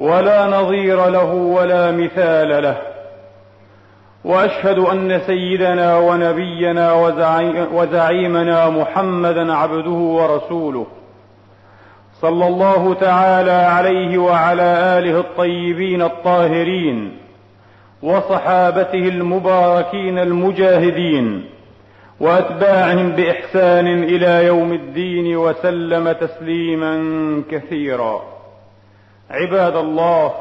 ولا نظير له ولا مثال له. وأشهد أن سيدنا ونبينا وزعيمنا محمدا عبده ورسوله. صلى الله تعالى عليه وعلى آله الطيبين الطاهرين وصحابته المباركين المجاهدين وأتباعهم بإحسان إلى يوم الدين وسلم تسليما كثيرا. عباد الله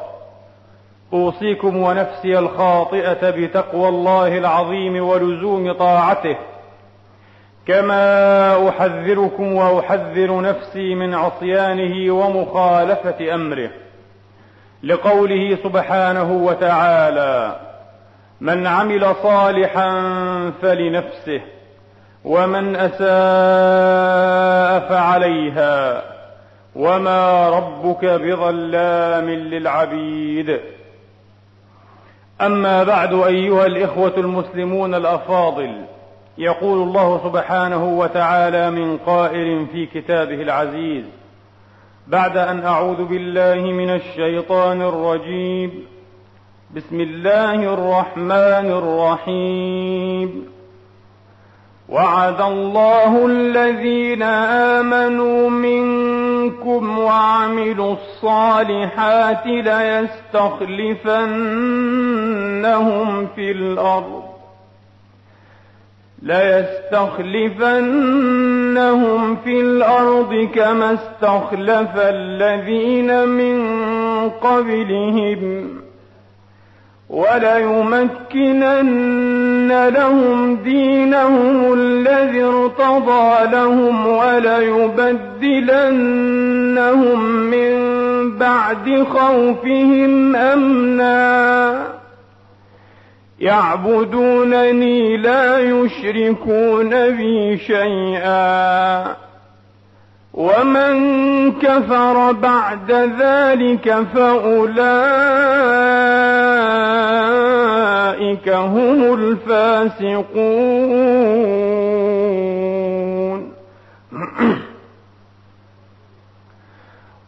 أوصيكم ونفسي الخاطئة بتقوى الله العظيم ولزوم طاعته كما أحذركم وأحذر نفسي من عصيانه ومخالفة أمره لقوله سبحانه وتعالى من عمل صالحا فلنفسه ومن أساء فعليها. وما ربك بظلام للعبيد. اما بعد ايها الاخوه المسلمون الافاضل. يقول الله سبحانه وتعالى من قائل في كتابه العزيز. بعد ان اعوذ بالله من الشيطان الرجيم. بسم الله الرحمن الرحيم. وعد الله الذين امنوا منكم وعملوا الصالحات ليستخلفنهم في الأرض ليستخلفنهم في الأرض كما استخلف الذين من قبلهم وليمكنن لهم دينهم الذي ارتضى لهم وليبدلنهم من بعد خوفهم أمنا. يعبدونني لا يشركون بي شيئا. ومن كفر بعد ذلك فأولئك هم الفاسقون.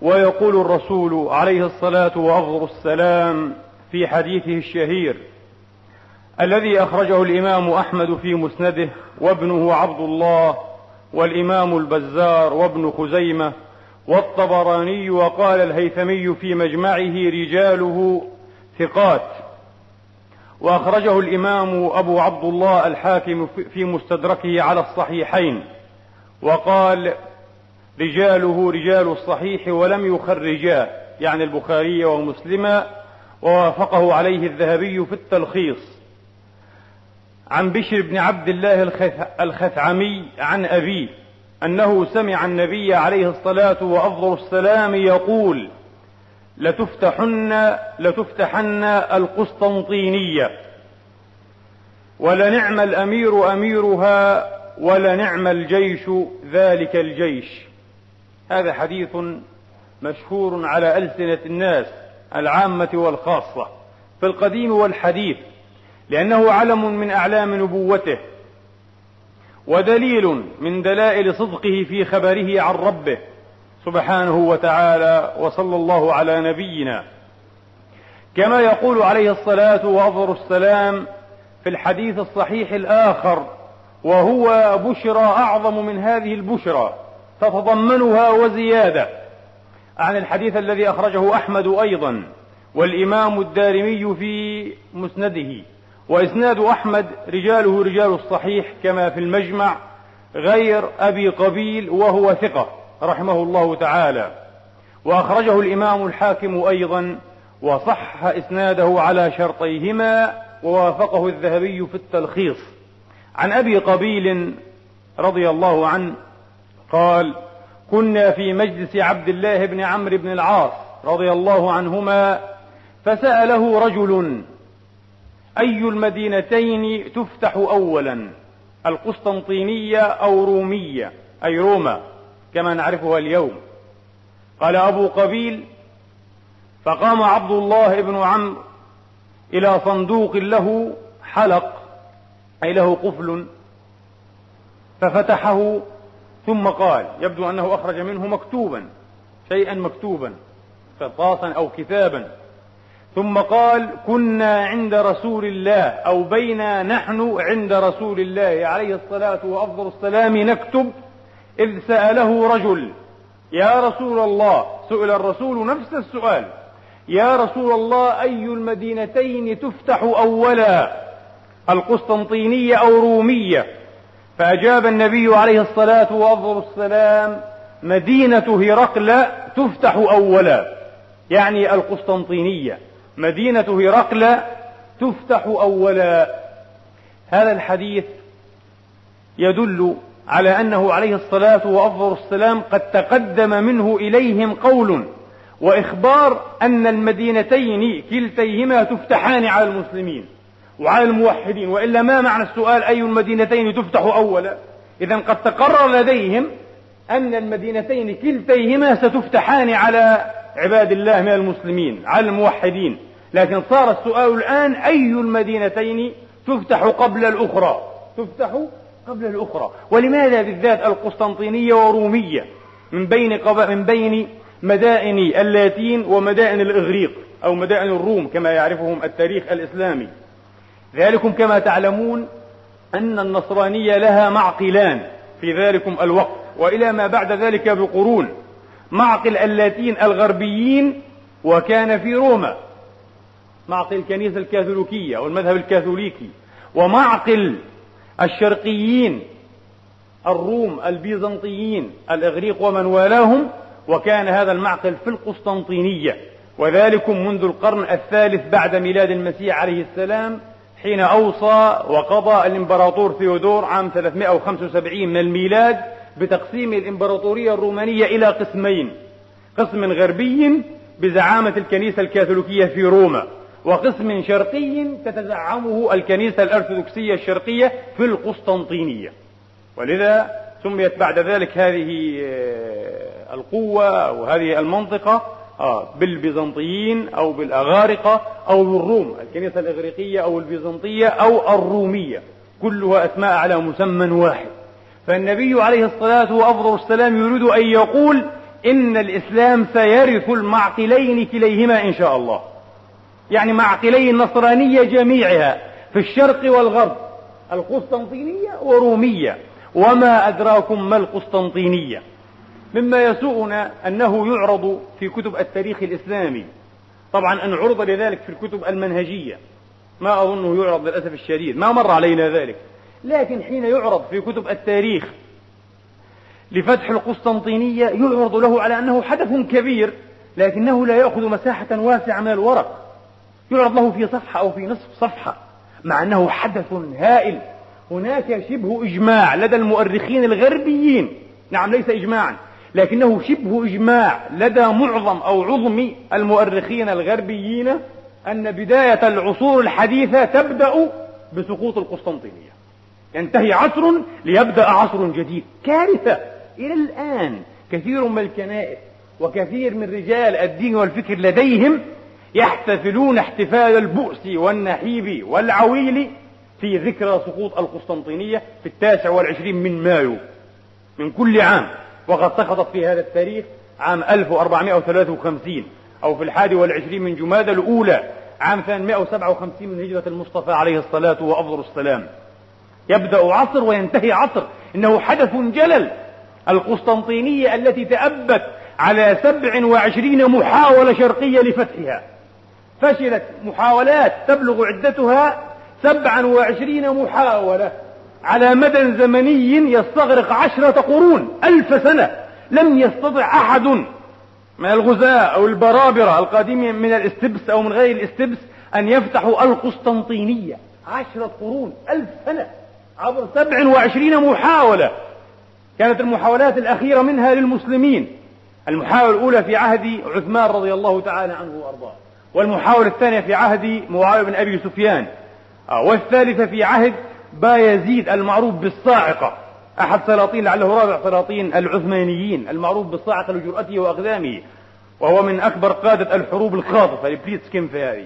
ويقول الرسول عليه الصلاة وأفضل السلام في حديثه الشهير الذي أخرجه الإمام أحمد في مسنده وابنه عبد الله والإمام البزار وابن خزيمة والطبراني وقال الهيثمي في مجمعه رجاله ثقات. وأخرجه الإمام أبو عبد الله الحاكم في مستدركه على الصحيحين. وقال رجاله رجال الصحيح ولم يخرجاه يعني البخاري ومسلما ووافقه عليه الذهبي في التلخيص. عن بشر بن عبد الله الخثعمي عن أبيه أنه سمع النبي عليه الصلاة وأفضل السلام يقول لتفتحن لتفتحن القسطنطينية ولنعم الأمير أميرها ولنعم الجيش ذلك الجيش. هذا حديث مشهور على ألسنة الناس العامة والخاصة. في القديم والحديث لأنه علم من أعلام نبوته ودليل من دلائل صدقه في خبره عن ربه سبحانه وتعالى وصلى الله على نبينا. كما يقول عليه الصلاة وأفضل السلام في الحديث الصحيح الآخر وهو بشرى أعظم من هذه البشرى تتضمنها وزيادة عن الحديث الذي أخرجه أحمد أيضا والإمام الدارمي في مسنده. وإسناد أحمد رجاله رجال الصحيح كما في المجمع غير أبي قبيل وهو ثقة رحمه الله تعالى. وأخرجه الإمام الحاكم أيضا وصح إسناده على شرطيهما ووافقه الذهبي في التلخيص. عن أبي قبيل رضي الله عنه قال كنا في مجلس عبد الله بن عمرو بن العاص رضي الله عنهما فسأله رجل أي المدينتين تفتح أولا؟ القسطنطينية أو رومية؟ أي روما كما نعرفها اليوم. قال أبو قبيل فقام عبد الله بن عمرو إلى صندوق له حلق أي له قفل ففتحه ثم قال يبدو أنه أخرج منه مكتوبا شيئا مكتوبا قرطاسا أو كتابا. ثم قال كنا عند رسول الله أو بينا نحن عند رسول الله عليه الصلاة وأفضل السلام نكتب إذ سأله رجل يا رسول الله سئل الرسول نفس السؤال يا رسول الله أي المدينتين تفتح أولا القسطنطينية أو رومية فأجاب النبي عليه الصلاة وأفضل السلام مدينة هرقل تفتح أولا يعني القسطنطينية مدينة هرقل تفتح أولا. هذا الحديث يدل على أنه عليه الصلاة وأفضل السلام قد تقدم منه إليهم قول وإخبار أن المدينتين كلتيهما تفتحان على المسلمين وعلى الموحدين وإلا ما معنى السؤال أي المدينتين تفتح أولا؟ إذا قد تقرر لديهم أن المدينتين كلتيهما ستفتحان على عباد الله من المسلمين على الموحدين. لكن صار السؤال الآن أي المدينتين تفتح قبل الأخرى؟ تفتح قبل الأخرى. ولماذا بالذات القسطنطينية ورومية؟ من بين من بين مدائن اللاتين ومدائن الإغريق أو مدائن الروم كما يعرفهم التاريخ الإسلامي. ذلكم كما تعلمون أن النصرانية لها معقلان في ذلكم الوقت. وإلى ما بعد ذلك بقرون. معقل اللاتين الغربيين وكان في روما. معقل الكنيسة الكاثوليكية أو المذهب الكاثوليكي. ومعقل الشرقيين الروم البيزنطيين الإغريق ومن والاهم. وكان هذا المعقل في القسطنطينية. وذلكم منذ القرن الثالث بعد ميلاد المسيح عليه السلام حين أوصى وقضى الإمبراطور ثيودور عام 375 من الميلاد بتقسيم الإمبراطورية الرومانية إلى قسمين. قسم غربي بزعامة الكنيسة الكاثوليكية في روما وقسم شرقي تتزعمه الكنيسة الأرثوذكسية الشرقية في القسطنطينية. ولذا سميت بعد ذلك هذه آه، القوة أو هذه المنطقة آه، بالبيزنطيين أو بالأغارقة أو بالروم الكنيسة الإغريقية أو البيزنطية أو الرومية كلها أسماء على مسمى واحد. فالنبي عليه الصلاة وأفضل السلام يريد أن يقول إن الإسلام سيرث المعقلين كليهما إن شاء الله. يعني معقلي النصرانية جميعها في الشرق والغرب القسطنطينية ورومية. وما أدراكم ما القسطنطينية؟ مما يسوءنا أنه يعرض في كتب التاريخ الإسلامي. طبعا أن عرض لذلك في الكتب المنهجية. ما أظنه يعرض للأسف الشديد. ما مر علينا ذلك. لكن حين يعرض في كتب التاريخ لفتح القسطنطينية يعرض له على أنه حدث كبير لكنه لا يأخذ مساحة واسعة من الورق. يعرض له في صفحة أو في نصف صفحة مع أنه حدث هائل. هناك شبه إجماع لدى المؤرخين الغربيين. نعم ليس إجماعا لكنه شبه إجماع لدى معظم أو عظم المؤرخين الغربيين أن بداية العصور الحديثة تبدأ بسقوط القسطنطينية. ينتهي عصر ليبدأ عصر جديد. كارثة. إلى الآن كثير من الكنائس وكثير من رجال الدين والفكر لديهم يحتفلون احتفال البؤس والنحيب والعويل في ذكرى سقوط القسطنطينية في التاسع والعشرين من مايو. من كل عام. وقد سقطت في هذا التاريخ عام 1453 أو في الحادي والعشرين من جمادى الأولى عام 857 من هجرة المصطفى عليه الصلاة وأفضل السلام. يبدأ عصر وينتهي عصر. إنه حدث جلل. القسطنطينية التي تأبت على سبع وعشرين محاولة شرقية لفتحها. فشلت محاولات تبلغ عدتها سبعا وعشرين محاولة على مدى زمني يستغرق عشرة قرون ألف سنة. لم يستطع أحد من الغزاة أو البرابرة القادمين من الاستبس أو من غير الاستبس أن يفتحوا القسطنطينية. عشرة قرون ألف سنة. عبر سبع وعشرين محاولة. كانت المحاولات الأخيرة منها للمسلمين. المحاولة الأولى في عهد عثمان رضي الله تعالى عنه وأرضاه. والمحاولة الثانية في عهد معاوية بن أبي سفيان. آه، والثالثة في عهد بايزيد المعروف بالصاعقة. أحد سلاطين لعله رابع سلاطين العثمانيين المعروف بالصاعقة لجرأته وأقدامه. وهو من أكبر قادة الحروب الخاطفة. البليتس في هذه.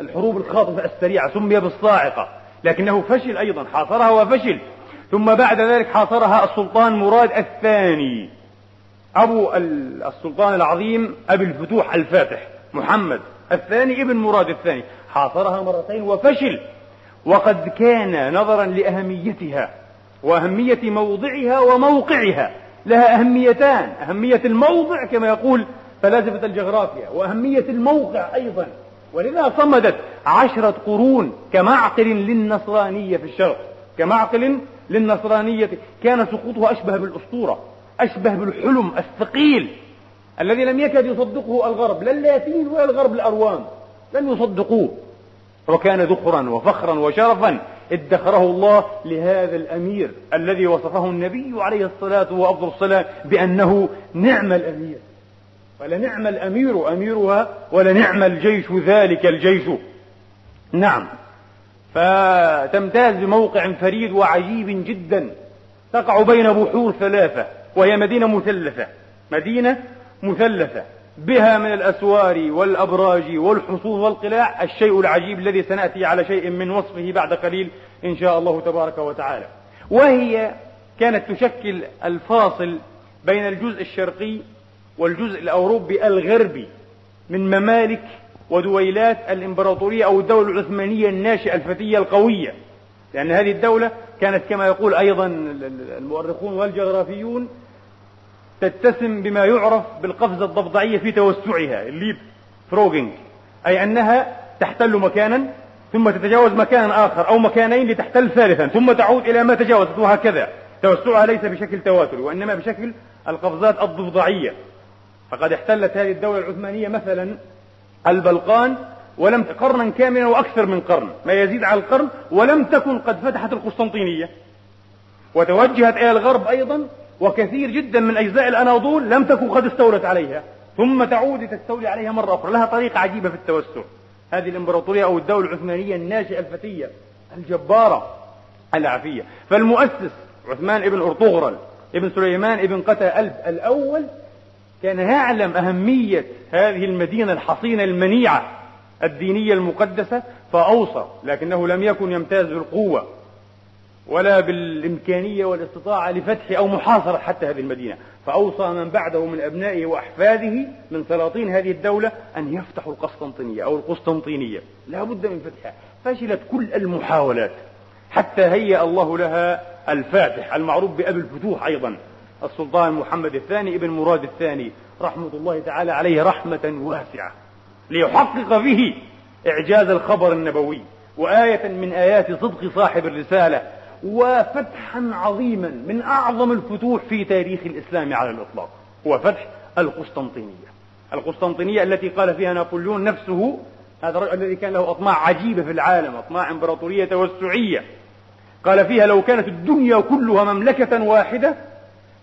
الحروب الخاطفة السريعة سمي بالصاعقة. لكنه فشل أيضا حاصرها وفشل. ثم بعد ذلك حاصرها السلطان مراد الثاني. أبو السلطان العظيم أبي الفتوح الفاتح محمد. الثاني ابن مراد الثاني. حاصرها مرتين وفشل. وقد كان نظرا لأهميتها وأهمية موضعها وموقعها. لها أهميتان أهمية الموضع كما يقول فلاسفة الجغرافيا وأهمية الموقع أيضا. ولذا صمدت عشرة قرون كمعقل للنصرانية في الشرق. كمعقل للنصرانية كان سقوطها أشبه بالأسطورة أشبه بالحلم الثقيل الذي لم يكد يصدقه الغرب لا اللاتين ولا الغرب الأروام لم يصدقوه. وكان ذخرا وفخرا وشرفا ادخره الله لهذا الأمير الذي وصفه النبي عليه الصلاة وأفضل الصلاة بأنه نعم الأمير. ولنعم الأمير أميرها ولنعم الجيش ذلك الجيش. نعم. فتمتاز بموقع فريد وعجيب جدا. تقع بين بحور ثلاثة وهي مدينة مثلثة. مدينة مثلثة. بها من الأسوار والأبراج والحصون والقلاع الشيء العجيب الذي سنأتي على شيء من وصفه بعد قليل إن شاء الله تبارك وتعالى. وهي كانت تشكل الفاصل بين الجزء الشرقي والجزء الأوروبي الغربي من ممالك ودويلات الإمبراطورية أو الدولة العثمانية الناشئة الفتية القوية. لأن هذه الدولة كانت كما يقول أيضا المؤرخون والجغرافيون تتسم بما يعرف بالقفزة الضفدعية في توسعها الليب فروجنج أي أنها تحتل مكانا ثم تتجاوز مكانا آخر أو مكانين لتحتل ثالثا ثم تعود إلى ما تجاوزت وهكذا. توسعها ليس بشكل تواتري وإنما بشكل القفزات الضفدعية. فقد احتلت هذه الدولة العثمانية مثلا البلقان ولم قرنا كاملا وأكثر من قرن ما يزيد على القرن ولم تكن قد فتحت القسطنطينية. وتوجهت إلى الغرب أيضا وكثير جدا من أجزاء الأناضول لم تكن قد استولت عليها. ثم تعود تستولي عليها مرة أخرى. لها طريقة عجيبة في التوسع. هذه الإمبراطورية أو الدولة العثمانية الناشئه الفتية الجبارة العافية. فالمؤسس عثمان ابن أرطغرل ابن سليمان ابن قتا ألب الأول كان يعلم أهمية هذه المدينة الحصينة المنيعة الدينية المقدسة فأوصى لكنه لم يكن يمتاز بالقوة ولا بالإمكانية والاستطاعة لفتح أو محاصرة حتى هذه المدينة. فأوصى من بعده من أبنائه وأحفاده من سلاطين هذه الدولة أن يفتحوا القسطنطينية أو القسطنطينية. لا بد من فتحها. فشلت كل المحاولات. حتى هيأ الله لها الفاتح المعروف بأبي الفتوح أيضا. السلطان محمد الثاني ابن مراد الثاني رحمة الله تعالى عليه رحمة واسعة ليحقق به إعجاز الخبر النبوي وآية من آيات صدق صاحب الرسالة وفتحا عظيما من أعظم الفتوح في تاريخ الإسلام على الإطلاق هو فتح القسطنطينية. القسطنطينية التي قال فيها نابليون نفسه هذا الرجل الذي كان له أطماع عجيبة في العالم أطماع إمبراطورية توسعية قال فيها لو كانت الدنيا كلها مملكة واحدة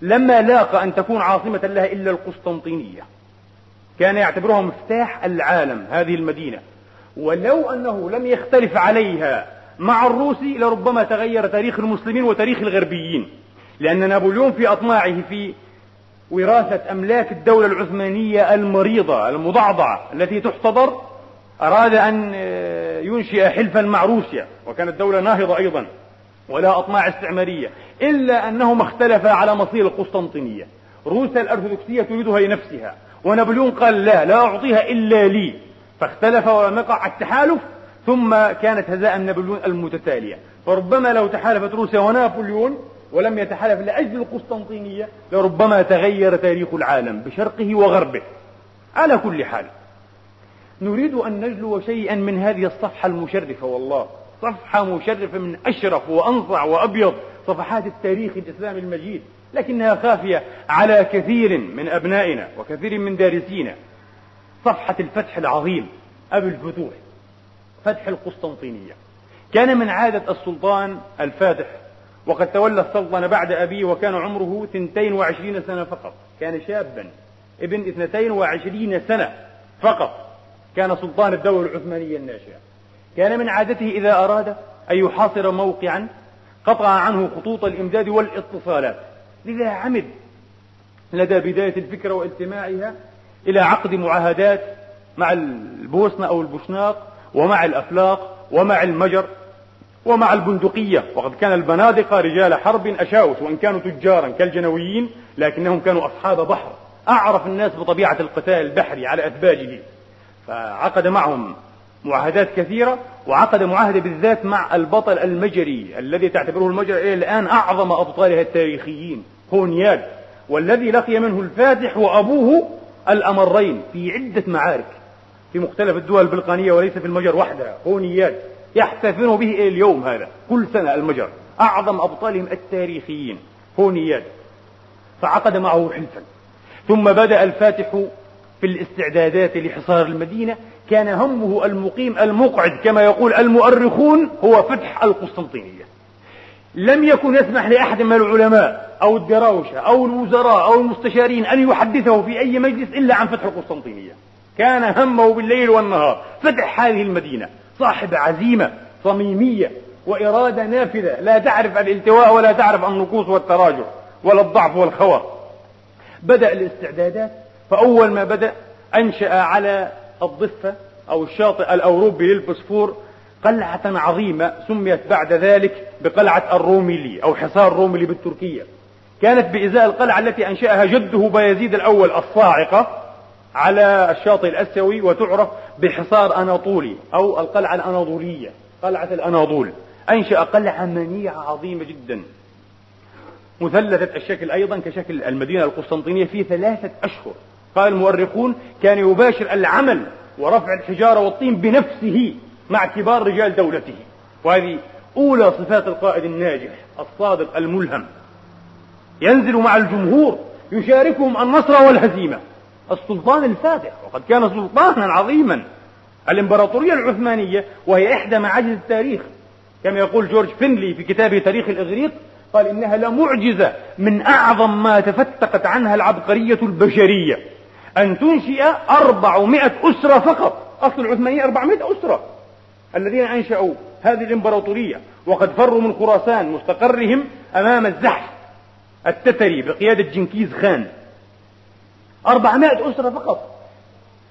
لما لاقى أن تكون عاصمة لها إلا القسطنطينية. كان يعتبرها مفتاح العالم هذه المدينة. ولو أنه لم يختلف عليها مع الروس لربما تغير تاريخ المسلمين وتاريخ الغربيين. لأن نابليون في أطماعه في وراثة أملاك الدولة العثمانية المريضة المضعضعة التي تحتضر أراد أن ينشئ حلفا مع روسيا. وكانت دولة ناهضة أيضا. ولا أطماع استعمارية إلا أنهما اختلفا على مصير القسطنطينية. روسيا الأرثوذكسية تريدها لنفسها ونابليون قال لا لا أعطيها إلا لي. فاختلف ولم يقع التحالف ثم كانت هزائم نابليون المتتالية. فربما لو تحالفت روسيا ونابليون ولم يتحالف لأجل القسطنطينية لربما تغير تاريخ العالم بشرقه وغربه. على كل حال نريد أن نجلو شيئا من هذه الصفحة المشرفة والله. صفحة مشرفة من أشرف وأنصع وأبيض صفحات التاريخ الإسلامي المجيد لكنها خافية على كثير من أبنائنا وكثير من دارسينا. صفحة الفتح العظيم أبي الفتوح فتح القسطنطينية. كان من عادة السلطان الفاتح وقد تولى السلطنة بعد أبيه وكان عمره 22 سنة فقط. كان شابا ابن 22 سنة فقط. كان سلطان الدولة العثمانية الناشئة. كان من عادته إذا أراد أن يحاصر موقعا قطع عنه خطوط الإمداد والاتصالات. لذا عمد لدى بداية الفكرة والتماعها إلى عقد معاهدات مع البوسنة أو البوشناق ومع الأفلاق ومع المجر ومع البندقية. وقد كان البنادقة رجال حرب أشاوس وإن كانوا تجارا كالجنويين لكنهم كانوا أصحاب بحر. أعرف الناس بطبيعة القتال البحري على أثباجه فعقد معهم معاهدات كثيرة وعقد معاهدة بالذات مع البطل المجري الذي تعتبره المجر إلى الآن أعظم أبطالها التاريخيين هونياد والذي لقي منه الفاتح وأبوه الأمرين في عدة معارك في مختلف الدول البلقانية وليس في المجر وحدها هونياد يحتفلون به إلى اليوم هذا كل سنة المجر أعظم أبطالهم التاريخيين هونياد فعقد معه حلفا ثم بدأ الفاتح في الاستعدادات لحصار المدينة كان همه المقيم المقعد كما يقول المؤرخون هو فتح القسطنطينية. لم يكن يسمح لأحد من العلماء أو الدراوشة أو الوزراء أو المستشارين أن يحدثه في أي مجلس إلا عن فتح القسطنطينية. كان همه بالليل والنهار فتح هذه المدينة صاحب عزيمة صميمية وإرادة نافذة لا تعرف الالتواء ولا تعرف النقوص والتراجع ولا الضعف والخور بدأ الاستعدادات فأول ما بدأ أنشأ على الضفة أو الشاطئ الأوروبي للبوسفور قلعة عظيمة سميت بعد ذلك بقلعة الروميلي أو حصار روميلي بالتركية. كانت بإزاء القلعة التي أنشأها جده بايزيد الأول الصاعقة على الشاطئ الأسيوي وتعرف بحصار أناطولي أو القلعة الأناضولية قلعة الأناضول. أنشأ قلعة منيعة عظيمة جدا. مثلثة الشكل أيضا كشكل المدينة القسطنطينية في ثلاثة أشهر. قال المؤرخون كان يباشر العمل ورفع الحجارة والطين بنفسه مع كبار رجال دولته. وهذه أولى صفات القائد الناجح الصادق الملهم. ينزل مع الجمهور يشاركهم النصر والهزيمة. السلطان الفاتح وقد كان سلطانا عظيما. الإمبراطورية العثمانية وهي إحدى معاجز التاريخ. كما يقول جورج فينلي في كتابه تاريخ الإغريق قال إنها لمعجزة من أعظم ما تفتقت عنها العبقرية البشرية. أن تنشئ أربعمائة أسرة فقط. أصل العثمانية أربعمائة أسرة الذين أنشأوا هذه الإمبراطورية وقد فروا من خراسان مستقرهم أمام الزحف التتري بقيادة جنكيز خان. أربعمائة أسرة فقط.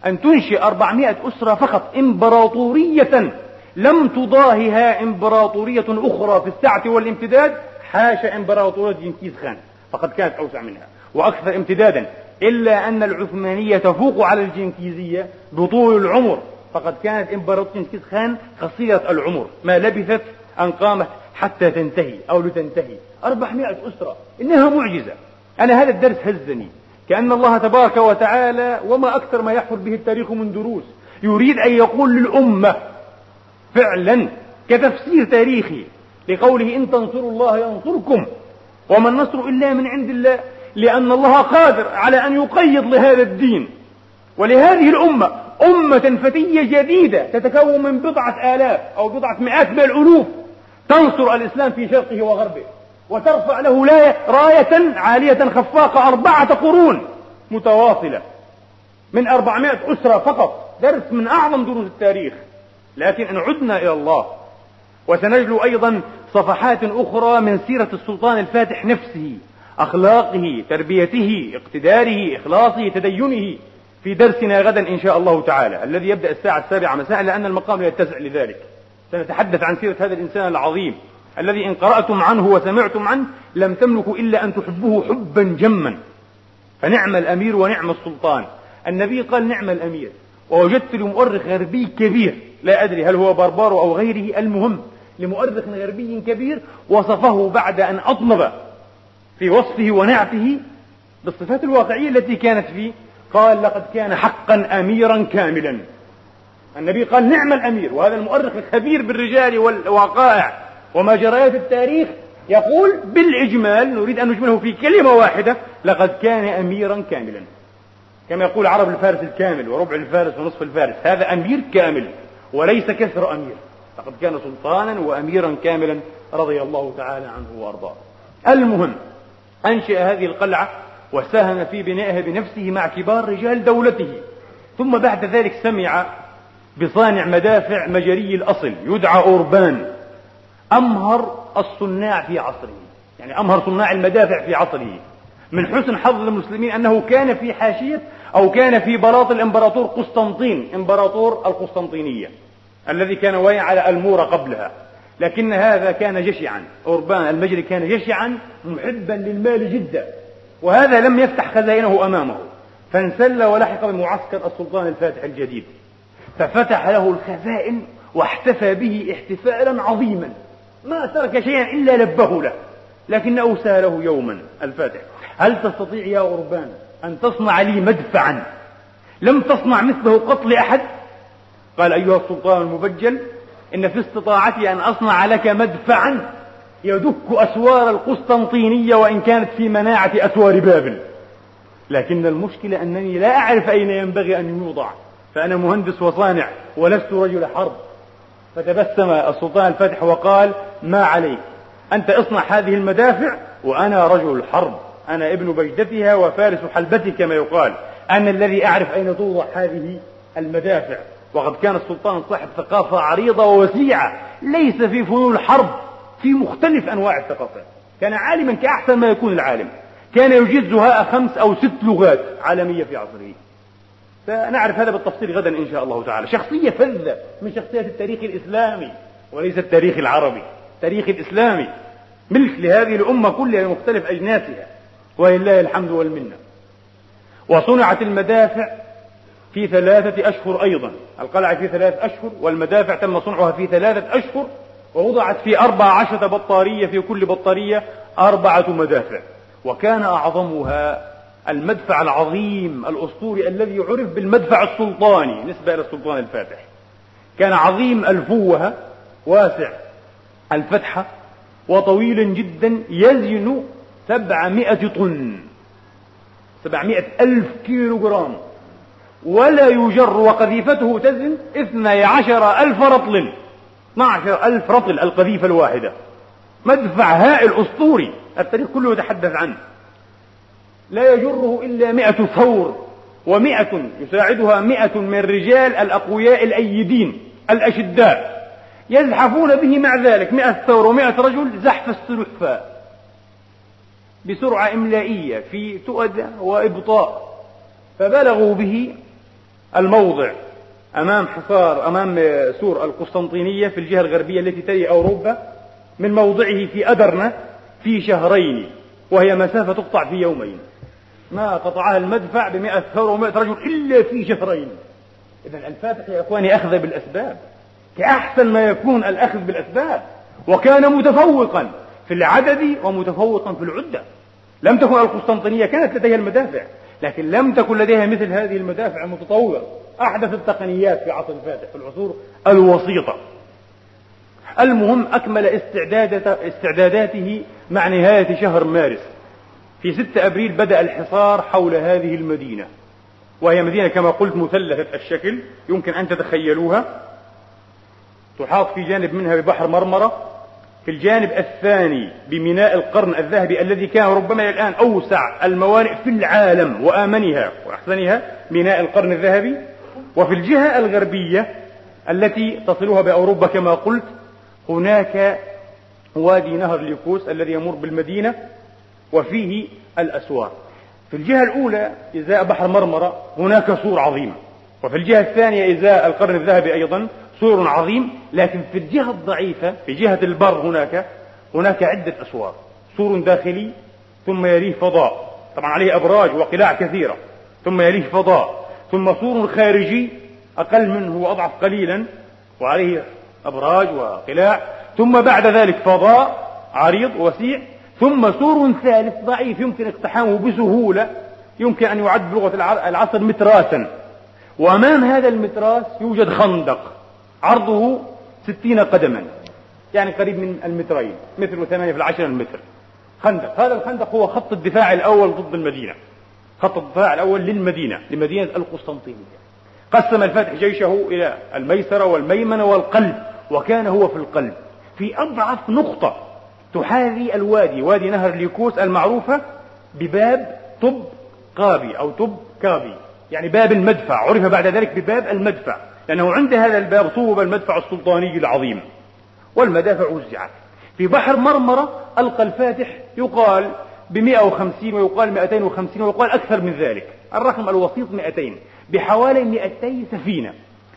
أن تنشئ أربعمائة أسرة فقط إمبراطورية لم تضاهها إمبراطورية أخرى في السعة والامتداد حاشا إمبراطورية جنكيز خان. فقد كانت أوسع منها. وأكثر امتدادا إلا أن العثمانية تفوق على الجنكيزية بطول العمر. فقد كانت إمبراطورية جنكيز خان قصيرة العمر. ما لبثت أن قامت حتى تنتهي أو لتنتهي. أربعمائة أسرة. إنها معجزة. أنا هذا الدرس هزني. كأن الله تبارك وتعالى وما أكثر ما يحفظ به التاريخ من دروس. يريد أن يقول للأمة فعلا كتفسير تاريخي لقوله إن تنصروا الله ينصركم وما النصر إلا من عند الله. لأن الله قادر على أن يقيض لهذا الدين. ولهذه الأمة أمة فتية جديدة تتكون من بضعة آلاف أو بضعة مئات من الألوف. تنصر الإسلام في شرقه وغربه وترفع له راية عالية خفاقة أربعة قرون متواصلة. من أربعمائة أسرة فقط درس من أعظم دروس التاريخ. لكن إن عدنا إلى الله وسنجلو أيضا صفحات أخرى من سيرة السلطان الفاتح نفسه. أخلاقه تربيته اقتداره إخلاصه تدينه في درسنا غدا إن شاء الله تعالى. الذي يبدأ الساعة السابعة مساء لأن المقام يتسع لذلك. سنتحدث عن سيرة هذا الإنسان العظيم الذي إن قرأتم عنه وسمعتم عنه لم تملكوا إلا أن تحبوه حبا جما. فنعم الأمير ونعم السلطان. النبي قال نعم الأمير. ووجدت لمؤرخ غربي كبير. لا أدري هل هو بربار أو غيره. المهم لمؤرخ غربي كبير وصفه بعد أن أطنب في وصفه ونعته بالصفات الواقعية التي كانت فيه. قال لقد كان حقا أميرا كاملا. النبي قال نعم الأمير. وهذا المؤرخ الخبير بالرجال والوقائع وما جريات التاريخ يقول بالإجمال نريد أن نجمله في كلمة واحدة لقد كان أميرا كاملا. كما يقول عرب الفارس الكامل وربع الفارس ونصف الفارس هذا أمير كامل وليس كسر أمير. لقد كان سلطانا وأميرا كاملا رضي الله تعالى عنه وأرضاه. المهم أنشأ هذه القلعة وساهم في بنائها بنفسه مع كبار رجال دولته. ثم بعد ذلك سمع بصانع مدافع مجري الأصل يدعى أوربان. أمهر الصناع في عصره. يعني أمهر صناع المدافع في عصره. من حسن حظ المسلمين أنه كان في حاشية أو كان في بلاط الإمبراطور قسطنطين إمبراطور القسطنطينية الذي كان واقع على المورة قبلها. لكن هذا كان جشعا. أوربان المجري كان جشعا محبا للمال جدا. وهذا لم يفتح خزائنه أمامه. فانسل ولحق بمعسكر السلطان الفاتح الجديد. ففتح له الخزائن واحتفى به احتفالا عظيما. ما ترك شيئا إلا لبه له. لكنه سأله يوما الفاتح هل تستطيع يا أوربان أن تصنع لي مدفعا؟ لم تصنع مثله قط لأحد؟ قال أيها السلطان المبجل إن في استطاعتي أن أصنع لك مدفعا يدك أسوار القسطنطينية وإن كانت في مناعة أسوار بابل. لكن المشكلة أنني لا أعرف أين ينبغي أن يوضع فأنا مهندس وصانع ولست رجل حرب. فتبسم السلطان الفاتح وقال ما عليك أنت اصنع هذه المدافع وأنا رجل الحرب أنا ابن بجدتها وفارس حلبتي كما يقال. أنا الذي أعرف أين توضع هذه المدافع. وقد كان السلطان صاحب ثقافة عريضة ووسيعة ليس في فنون الحرب في مختلف أنواع الثقافات. كان عالما كأحسن ما يكون العالم. كان يجيد زهاء خمس أو ست لغات عالمية في عصره. سنعرف هذا بالتفصيل غدا إن شاء الله تعالى. شخصية فذة من شخصيات التاريخ الإسلامي وليس التاريخ العربي التاريخ الإسلامي. ملك لهذه الأمة كلها بمختلف أجناسها. ولله الحمد والمنة. وصنعت المدافع في ثلاثة أشهر أيضا. القلعة في ثلاثة أشهر والمدافع تم صنعها في ثلاثة أشهر ووضعت في أربع عشرة بطارية في كل بطارية أربعة مدافع. وكان أعظمها المدفع العظيم الأسطوري الذي عرف بالمدفع السلطاني نسبة إلى السلطان الفاتح. كان عظيم الفوهة واسع الفتحة وطويل جدا يزن سبعمائة طن سبعمائة ألف كيلو جرام ولا يجر وقذيفته تزن اثني عشر ألف رطل. 12 ألف رطل القذيفة الواحدة. مدفع هائل أسطوري التاريخ كله يتحدث عنه. لا يجره إلا مئة ثور ومئة يساعدها مئة من الرجال الأقوياء الأيدين الأشداء. يزحفون به مع ذلك. مئة ثور ومئة رجل زحف السلحفاء بسرعة إملائية في تؤدة وإبطاء. فبلغوا به الموضع أمام حصار أمام سور القسطنطينية في الجهة الغربية التي تلي أوروبا من موضعه في أدرنة في شهرين وهي مسافة تقطع في يومين. ما قطعها المدفع بمئة ثور ومئة رجل إلا في شهرين. إذا الفاتح يا إخواني أخذ بالأسباب كأحسن ما يكون الأخذ بالأسباب. وكان متفوقا في العدد ومتفوقا في العدة. لم تكن القسطنطينية كانت لديها المدافع. لكن لم تكن لديها مثل هذه المدافع المتطورة. أحدث التقنيات في عصر الفاتح في العصور الوسيطة. المهم أكمل استعداداته مع نهاية شهر مارس. في 6 أبريل بدأ الحصار حول هذه المدينة. وهي مدينة كما قلت مثلثة الشكل يمكن أن تتخيلوها. تحاط في جانب منها ببحر مرمرة. في الجانب الثاني بميناء القرن الذهبي الذي كان ربما الآن أوسع الموانئ في العالم وآمنها وأحسنها ميناء القرن الذهبي. وفي الجهة الغربية التي تصلها بأوروبا كما قلت هناك وادي نهر ليكوس الذي يمر بالمدينة وفيه الأسوار. في الجهة الأولى إزاء بحر مرمرة هناك سور عظيمة. وفي الجهة الثانية إزاء القرن الذهبي أيضا سور عظيم لكن في الجهة الضعيفة في جهة البر هناك هناك عدة أسوار. سور داخلي ثم يليه فضاء. طبعا عليه أبراج وقلاع كثيرة. ثم يليه فضاء. ثم سور خارجي أقل منه وأضعف قليلا وعليه أبراج وقلاع. ثم بعد ذلك فضاء عريض وسيع. ثم سور ثالث ضعيف يمكن اقتحامه بسهولة. يمكن أن يعد بلغة العصر متراسا. وأمام هذا المتراس يوجد خندق. عرضه ستين قدما. يعني قريب من المترين متر وثمانية في العشرة المتر. خندق. هذا الخندق هو خط الدفاع الأول ضد المدينة. خط الدفاع الأول للمدينة لمدينة القسطنطينية. قسم الفاتح جيشه إلى الميسرة والميمنة والقلب وكان هو في القلب. في أضعف نقطة تحاذي الوادي وادي نهر ليكوس المعروفة بباب طب قابي أو طب كابي. يعني باب المدفع عرف بعد ذلك بباب المدفع. لأنه عند هذا الباب صوب المدفع السلطاني العظيم والمدافع وزعت في بحر مرمرة ألقى الفاتح يقال ب 150 ويقال 250 ويقال أكثر من ذلك. الرقم الوسيط 200 بحوالي 200 سفينة.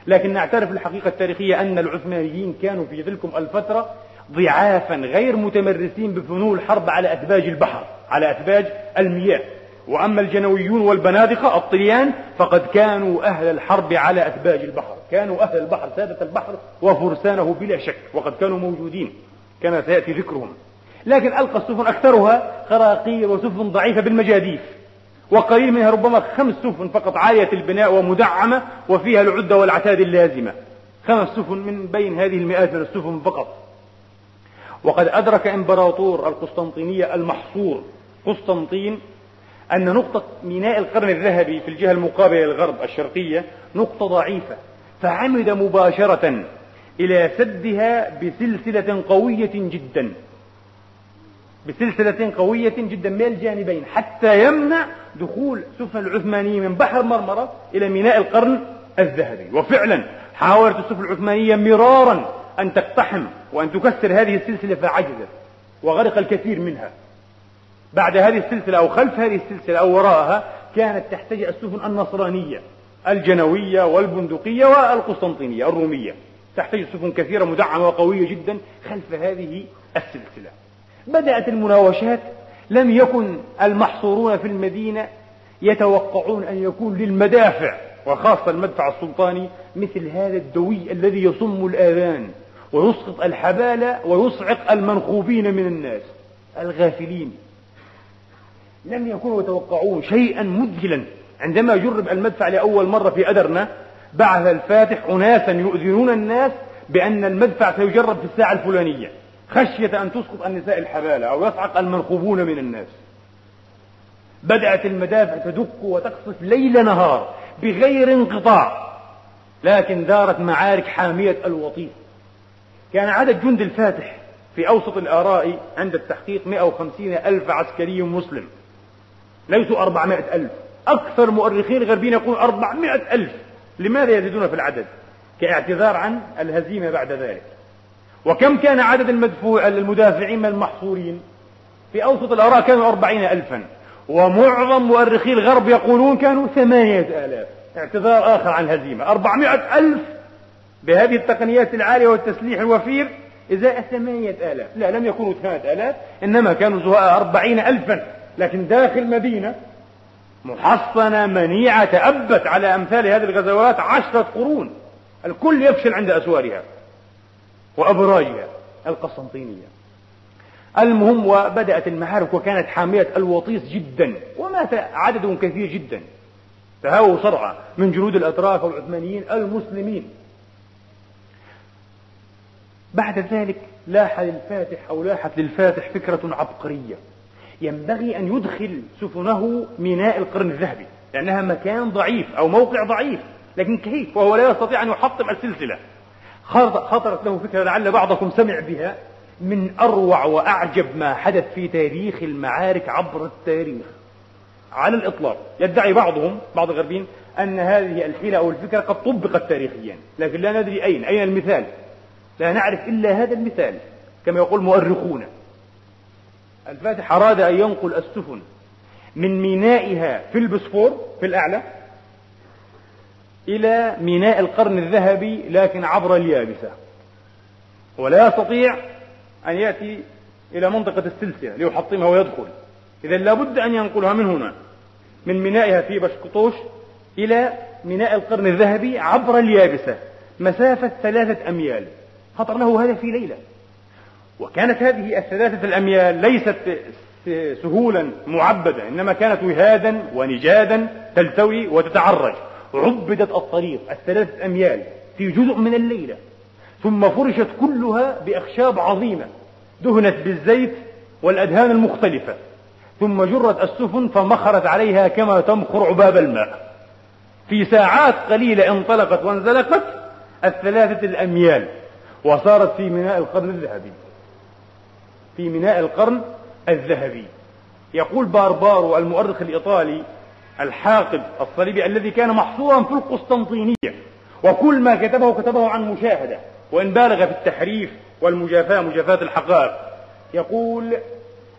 لكن نعترف الحقيقة التاريخية أن العثمانيين كانوا في تلكم الفترة ضعافا غير متمرسين بفنون الحرب على أثباج البحر على أثباج المياه. وأما الجنويون والبنادقة الطليان فقد كانوا أهل الحرب على أثباج البحر. كانوا أهل البحر سادة البحر وفرسانه بلا شك وقد كانوا موجودين. كما سيأتي ذكرهم. لكن ألقى السفن أكثرها خراقير وسفن ضعيفة بالمجاديف. وقليل منها ربما خمس سفن فقط عالية البناء ومدعمة وفيها العدة والعتاد اللازمة. خمس سفن من بين هذه المئات من السفن فقط. وقد أدرك إمبراطور القسطنطينية المحصور قسطنطين أن نقطة ميناء القرن الذهبي في الجهة المقابلة للغرب الشرقية نقطة ضعيفة. فعمد مباشرة إلى سدها بسلسلة قوية جدا. بسلسلة قوية جدا من الجانبين حتى يمنع دخول سفن العثمانية من بحر مرمرة إلى ميناء القرن الذهبي. وفعلا حاولت السفن العثمانية مرارا أن تقتحم وأن تكسر هذه السلسلة فعجزت وغرق الكثير منها. بعد هذه السلسلة أو خلف هذه السلسلة أو وراءها كانت تحتجئ السفن النصرانية. الجنوية والبندقية والقسطنطينية الرومية تحتاج سفن كثيرة مدعمة وقوية جدا خلف هذه السلسلة. بدأت المناوشات لم يكن المحصورون في المدينة يتوقعون أن يكون للمدافع وخاصة المدفع السلطاني مثل هذا الدوي الذي يصم الآذان ويسقط الحبال ويصعق المنخوبين من الناس الغافلين. لم يكونوا يتوقعون شيئا مذهلا. عندما جرب المدفع لأول مرة في أدرنا بعث الفاتح أناسا يؤذنون الناس بأن المدفع سيجرب في الساعة الفلانية. خشية أن تسقط النساء الحبالة أو يصعق المنخوبون من الناس. بدأت المدافع تدق وتقصف ليل نهار بغير انقطاع لكن دارت معارك حامية الوطيس كان عدد جند الفاتح في أوسط الآراء عند التحقيق 150 ألف عسكري مسلم. ليسوا 400 ألف. أكثر مؤرخين غربيين يقولون 400 ألف. لماذا يزيدون في العدد؟ كاعتذار عن الهزيمة بعد ذلك. وكم كان عدد المدفوع المدافعين من المحصورين؟ في أوسط الآراء كانوا أربعين ألفا. ومعظم مؤرخي الغرب يقولون كانوا ثمانية آلاف. اعتذار آخر عن الهزيمة. أربعمائة ألف بهذه التقنيات العالية والتسليح الوفير إزاء ثمانية آلاف. لا لم يكونوا ثمانية آلاف إنما كانوا زهاء أربعين ألفا. لكن داخل مدينة محصنة منيعة تأبت على أمثال هذه الغزوات عشرة قرون. الكل يفشل عند أسوارها وأبراجها القسطنطينية المهم وبدأت المعارك وكانت حامية الوطيس جدا ومات عدد كثير جدا. تهاووا صرعى من جنود الأتراك والعثمانيين المسلمين. بعد ذلك لاح للفاتح أو لاحت للفاتح فكرة عبقرية. ينبغي أن يدخل سفنه ميناء القرن الذهبي لأنها مكان ضعيف أو موقع ضعيف لكن كيف؟ وهو لا يستطيع أن يحطم السلسلة. خطرت له فكرة لعل بعضكم سمع بها من أروع وأعجب ما حدث في تاريخ المعارك عبر التاريخ. على الإطلاق يدعي بعضهم بعض الغربيين أن هذه الحيلة أو الفكرة قد طبقت تاريخيا لكن لا ندري أين أين المثال؟ لا نعرف إلا هذا المثال كما يقول مؤرخون. الفاتح أراد أن ينقل السفن من مينائها في البسفور في الأعلى إلى ميناء القرن الذهبي لكن عبر اليابسة. ولا يستطيع أن يأتي إلى منطقة السلسلة ليحطمها ويدخل. إذا لابد أن ينقلها من هنا من مينائها في بشكطوش إلى ميناء القرن الذهبي عبر اليابسة مسافة ثلاثة أميال. خطر له هذا في ليلة. وكانت هذه الثلاثة الأميال ليست سهولا معبدة إنما كانت وهادا ونجادا تلتوي وتتعرج. عبدت الطريق الثلاثة أميال في جزء من الليلة. ثم فرشت كلها بأخشاب عظيمة دهنت بالزيت والأدهان المختلفة. ثم جرت السفن فمخرت عليها كما تمخر عباب الماء. في ساعات قليلة انطلقت وانزلقت الثلاثة الأميال وصارت في ميناء القرن الذهبي. في ميناء القرن الذهبي. يقول باربارو المؤرخ الإيطالي الحاقد الصليبي الذي كان محصورا في القسطنطينية وكل ما كتبه كتبه عن مشاهدة وإن بالغ في التحريف والمجافاة مجافاة الحقائق. يقول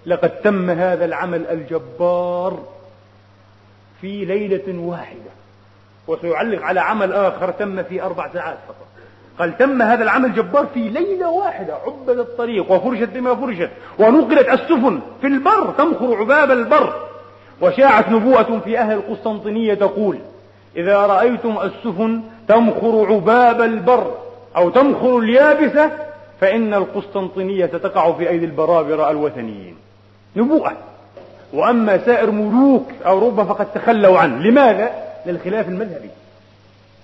لقد تم هذا العمل الجبار في ليلة واحدة وسيعلق على عمل آخر تم في أربع ساعات فقط. قال تم هذا العمل الجبار في ليلة واحدة عبد الطريق وفرشت بما فرشت ونقلت السفن في البر تمخر عباب البر. وشاعت نبوءة في أهل القسطنطينية تقول إذا رأيتم السفن تمخر عباب البر أو تمخر اليابسة فإن القسطنطينية ستقع في أيدي البرابرة الوثنيين. نبوءة. وأما سائر ملوك أوروبا فقد تخلوا عنه. لماذا؟ للخلاف المذهبي.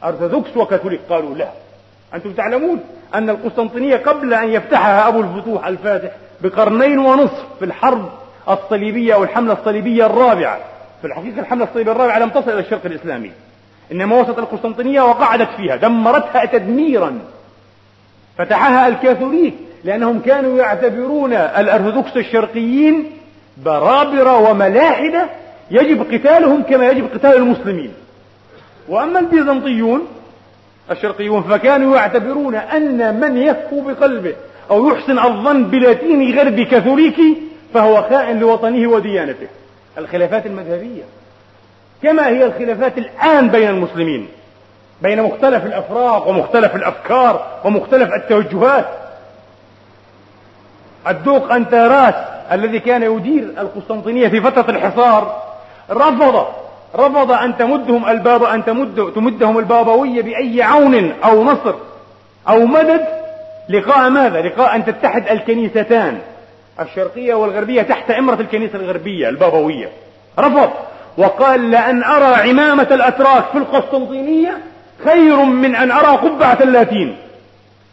أرثوذكس وكاثوليك قالوا لا. أنتم تعلمون أن القسطنطينية قبل أن يفتحها أبو الفتوح الفاتح بقرنين ونصف في الحرب الصليبية أو الحملة الصليبية الرابعة. في الحقيقة الحملة الصليبية الرابعة لم تصل إلى الشرق الإسلامي. إنما وصلت القسطنطينية وقعدت فيها دمرتها تدميرا. فتحها الكاثوليك لأنهم كانوا يعتبرون الأرثوذكس الشرقيين برابرة وملاحدة يجب قتالهم كما يجب قتال المسلمين. وأما البيزنطيون الشرقيون فكانوا يعتبرون أن من يكفو بقلبه أو يحسن الظن بلاتيني غربي كاثوليكي فهو خائن لوطنه وديانته. الخلافات المذهبية كما هي الخلافات الآن بين المسلمين بين مختلف الأفراق ومختلف الأفكار ومختلف التوجهات. الدوق أنتاراس الذي كان يدير القسطنطينية في فترة الحصار رفض رفض أن تمدهم الباب أن تمد تمدهم البابوية بأي عون أو نصر أو مدد. لقاء ماذا؟ لقاء أن تتحد الكنيستان. الشرقية والغربية تحت إمرة الكنيسة الغربية البابوية. رفض. وقال لأن أرى عمامة الأتراك في القسطنطينية خير من أن أرى قبعة اللاتين.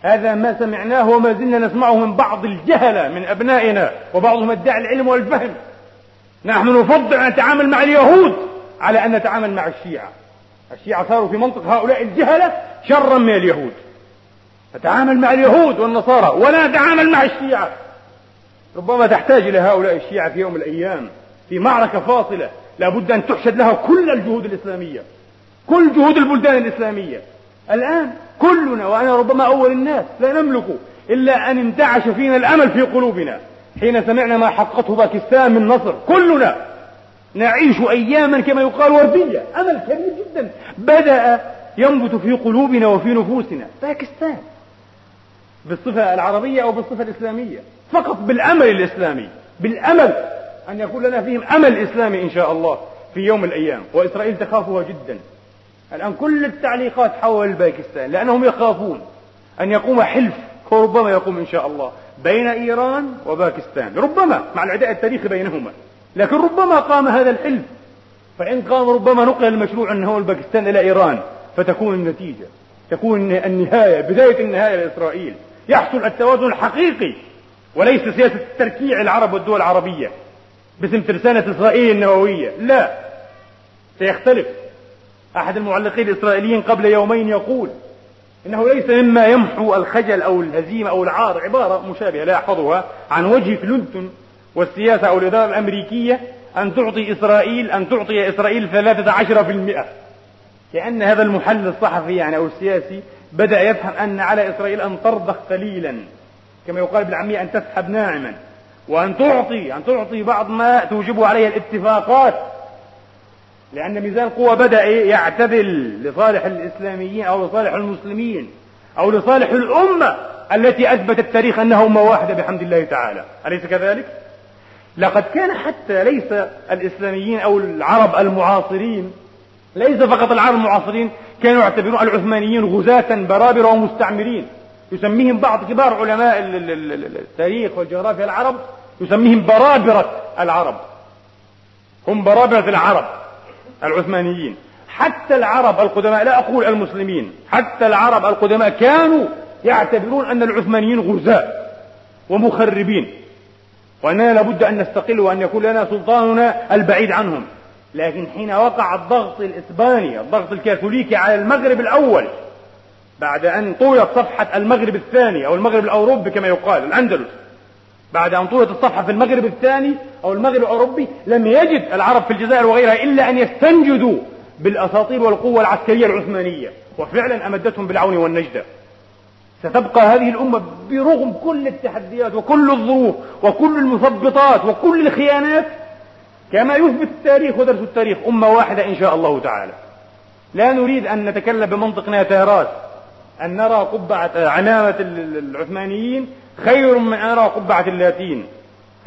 هذا ما سمعناه وما زلنا نسمعه من بعض الجهلة من أبنائنا وبعضهم ادعى العلم والفهم. نحن نفضل أن نتعامل مع اليهود. على أن نتعامل مع الشيعة. الشيعة صاروا في منطق هؤلاء الجهلة شرا من اليهود. نتعامل مع اليهود والنصارى ولا نتعامل مع الشيعة. ربما تحتاج إلى هؤلاء الشيعة في يوم من الأيام في معركة فاصلة. لابد أن تحشد لها كل الجهود الإسلامية. كل جهود البلدان الإسلامية. الآن كلنا وأنا ربما أول الناس لا نملك إلا أن انتعش فينا الأمل في قلوبنا. حين سمعنا ما حققته باكستان من نصر. كلنا. نعيش أياما كما يقال وردية. أمل كبير جدا. بدأ ينبت في قلوبنا وفي نفوسنا. باكستان. بالصفة العربية أو بالصفة الإسلامية. فقط بالأمل الإسلامي. بالأمل أن يكون لنا فيهم أمل إسلامي إن شاء الله في يوم من الأيام. وإسرائيل تخافها جدا. الآن كل التعليقات حول باكستان. لأنهم يخافون أن يقوم حلف. وربما يقوم إن شاء الله. بين إيران وباكستان. ربما. مع العداء التاريخي بينهما. لكن ربما قام هذا الحلف فإن قام ربما نقل المشروع أنه الباكستان إلى إيران فتكون النتيجة. تكون النهاية بداية النهاية لإسرائيل. يحصل التوازن الحقيقي وليس سياسة تركيع العرب والدول العربية باسم ترسانة إسرائيل النووية. لا. سيختلف. أحد المعلقين الإسرائيليين قبل يومين يقول إنه ليس مما يمحو الخجل أو الهزيمة أو العار. عبارة مشابهة لا يحفظها عن وجه كلينتون والسياسة أو الإدارة الأمريكية أن تعطي إسرائيل أن تعطي إسرائيل ثلاثة عشر في المئة. كأن هذا المحلل الصحفي يعني أو السياسي بدأ يفهم أن على إسرائيل أن ترضخ قليلا. كما يقال بالعامية أن تسحب ناعما. وأن تعطي أن تعطي بعض ما توجب عليه الاتفاقات. لأن ميزان القوى بدأ يعتدل لصالح الإسلاميين أو لصالح المسلمين أو لصالح الأمة التي أثبت التاريخ أنها أمة واحدة بحمد الله تعالى. أليس كذلك؟ لقد كان حتى ليس الإسلاميين أو العرب المعاصرين ليس فقط العرب المعاصرين كانوا يعتبرون العثمانيين غزاة برابرة ومستعمرين. يسميهم بعض كبار علماء التاريخ والجغرافيا العرب يسميهم برابرة العرب. هم برابرة العرب العثمانيين. حتى العرب القدماء لا أقول المسلمين حتى العرب القدماء كانوا يعتبرون أن العثمانيين غزاة ومخربين. وأننا لابد أن نستقل وأن يكون لنا سلطاننا البعيد عنهم. لكن حين وقع الضغط الإسباني الضغط الكاثوليكي على المغرب الأول بعد أن طويت صفحة المغرب الثاني أو المغرب الأوروبي كما يقال الأندلس بعد أن طويت الصفحة في المغرب الثاني أو المغرب الأوروبي لم يجد العرب في الجزائر وغيرها إلا أن يستنجدوا بالأساطيل والقوة العسكرية العثمانية. وفعلا أمدتهم بالعون والنجدة. ستبقى هذه الأمة برغم كل التحديات وكل الظروف وكل المثبطات وكل الخيانات كما يثبت التاريخ ودرس التاريخ أمة واحدة إن شاء الله تعالى. لا نريد أن نتكلم بمنطق ناتاراس أن نرى قبعة علامة العثمانيين خير من أن نرى قبعة اللاتين.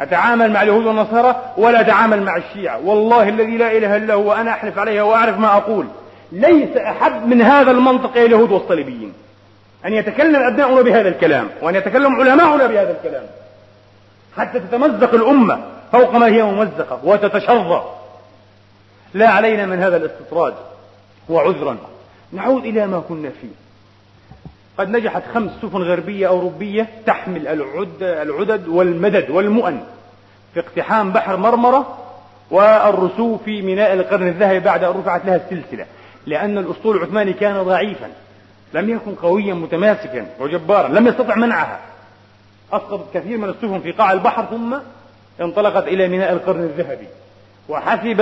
أتعامل مع اليهود والنصارى ولا أتعامل مع الشيعة. والله الذي لا إله إلا هو أنا أحلف عليها وأعرف ما أقول. ليس أحب من هذا المنطق إلى اليهود والصليبيين. أن يتكلم أبناؤنا بهذا الكلام وأن يتكلم علماؤنا بهذا الكلام. حتى تتمزق الأمة فوق ما هي ممزقة وتتشظى لا علينا من هذا الاستطراد وعذرا. نعود إلى ما كنا فيه. قد نجحت خمس سفن غربية أوروبية تحمل العد العدد والمدد والمؤن في اقتحام بحر مرمرة والرسوب في ميناء القرن الذهبي بعد أن رفعت لها السلسلة لأن الأسطول العثماني كان ضعيفا. لم يكن قويا متماسكا وجبارا لم يستطع منعها. أسقطت كثير من السفن في قاع البحر ثم انطلقت إلى ميناء القرن الذهبي. وحسب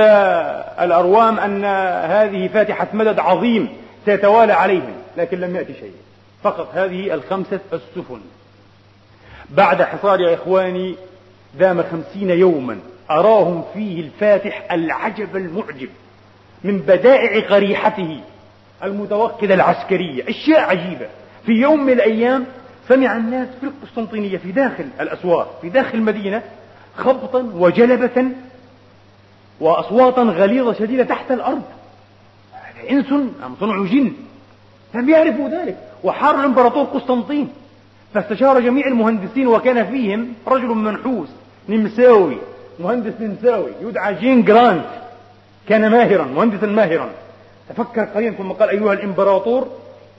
الأروام أن هذه فاتحة مدد عظيم سيتوالى عليهم لكن لم يأتي شيء. فقط هذه الخمسة السفن. بعد حصار يا إخواني دام خمسين يوما أراهم فيه الفاتح العجب المعجب من بدائع قريحته. المتوكلة العسكرية. أشياء عجيبة. في يوم من الأيام سمع الناس في القسطنطينية في داخل الأسوار في داخل المدينة خبطا وجلبة وأصواتا غليظة شديدة تحت الأرض. إنس أم صنع جن؟ لم يعرفوا ذلك. وحار الإمبراطور قسطنطين. فاستشار جميع المهندسين وكان فيهم رجل منحوس نمساوي. مهندس نمساوي. يدعى جين جرانت. كان ماهرا مهندسا ماهرا. تفكر قليلا ثم قال أيها الإمبراطور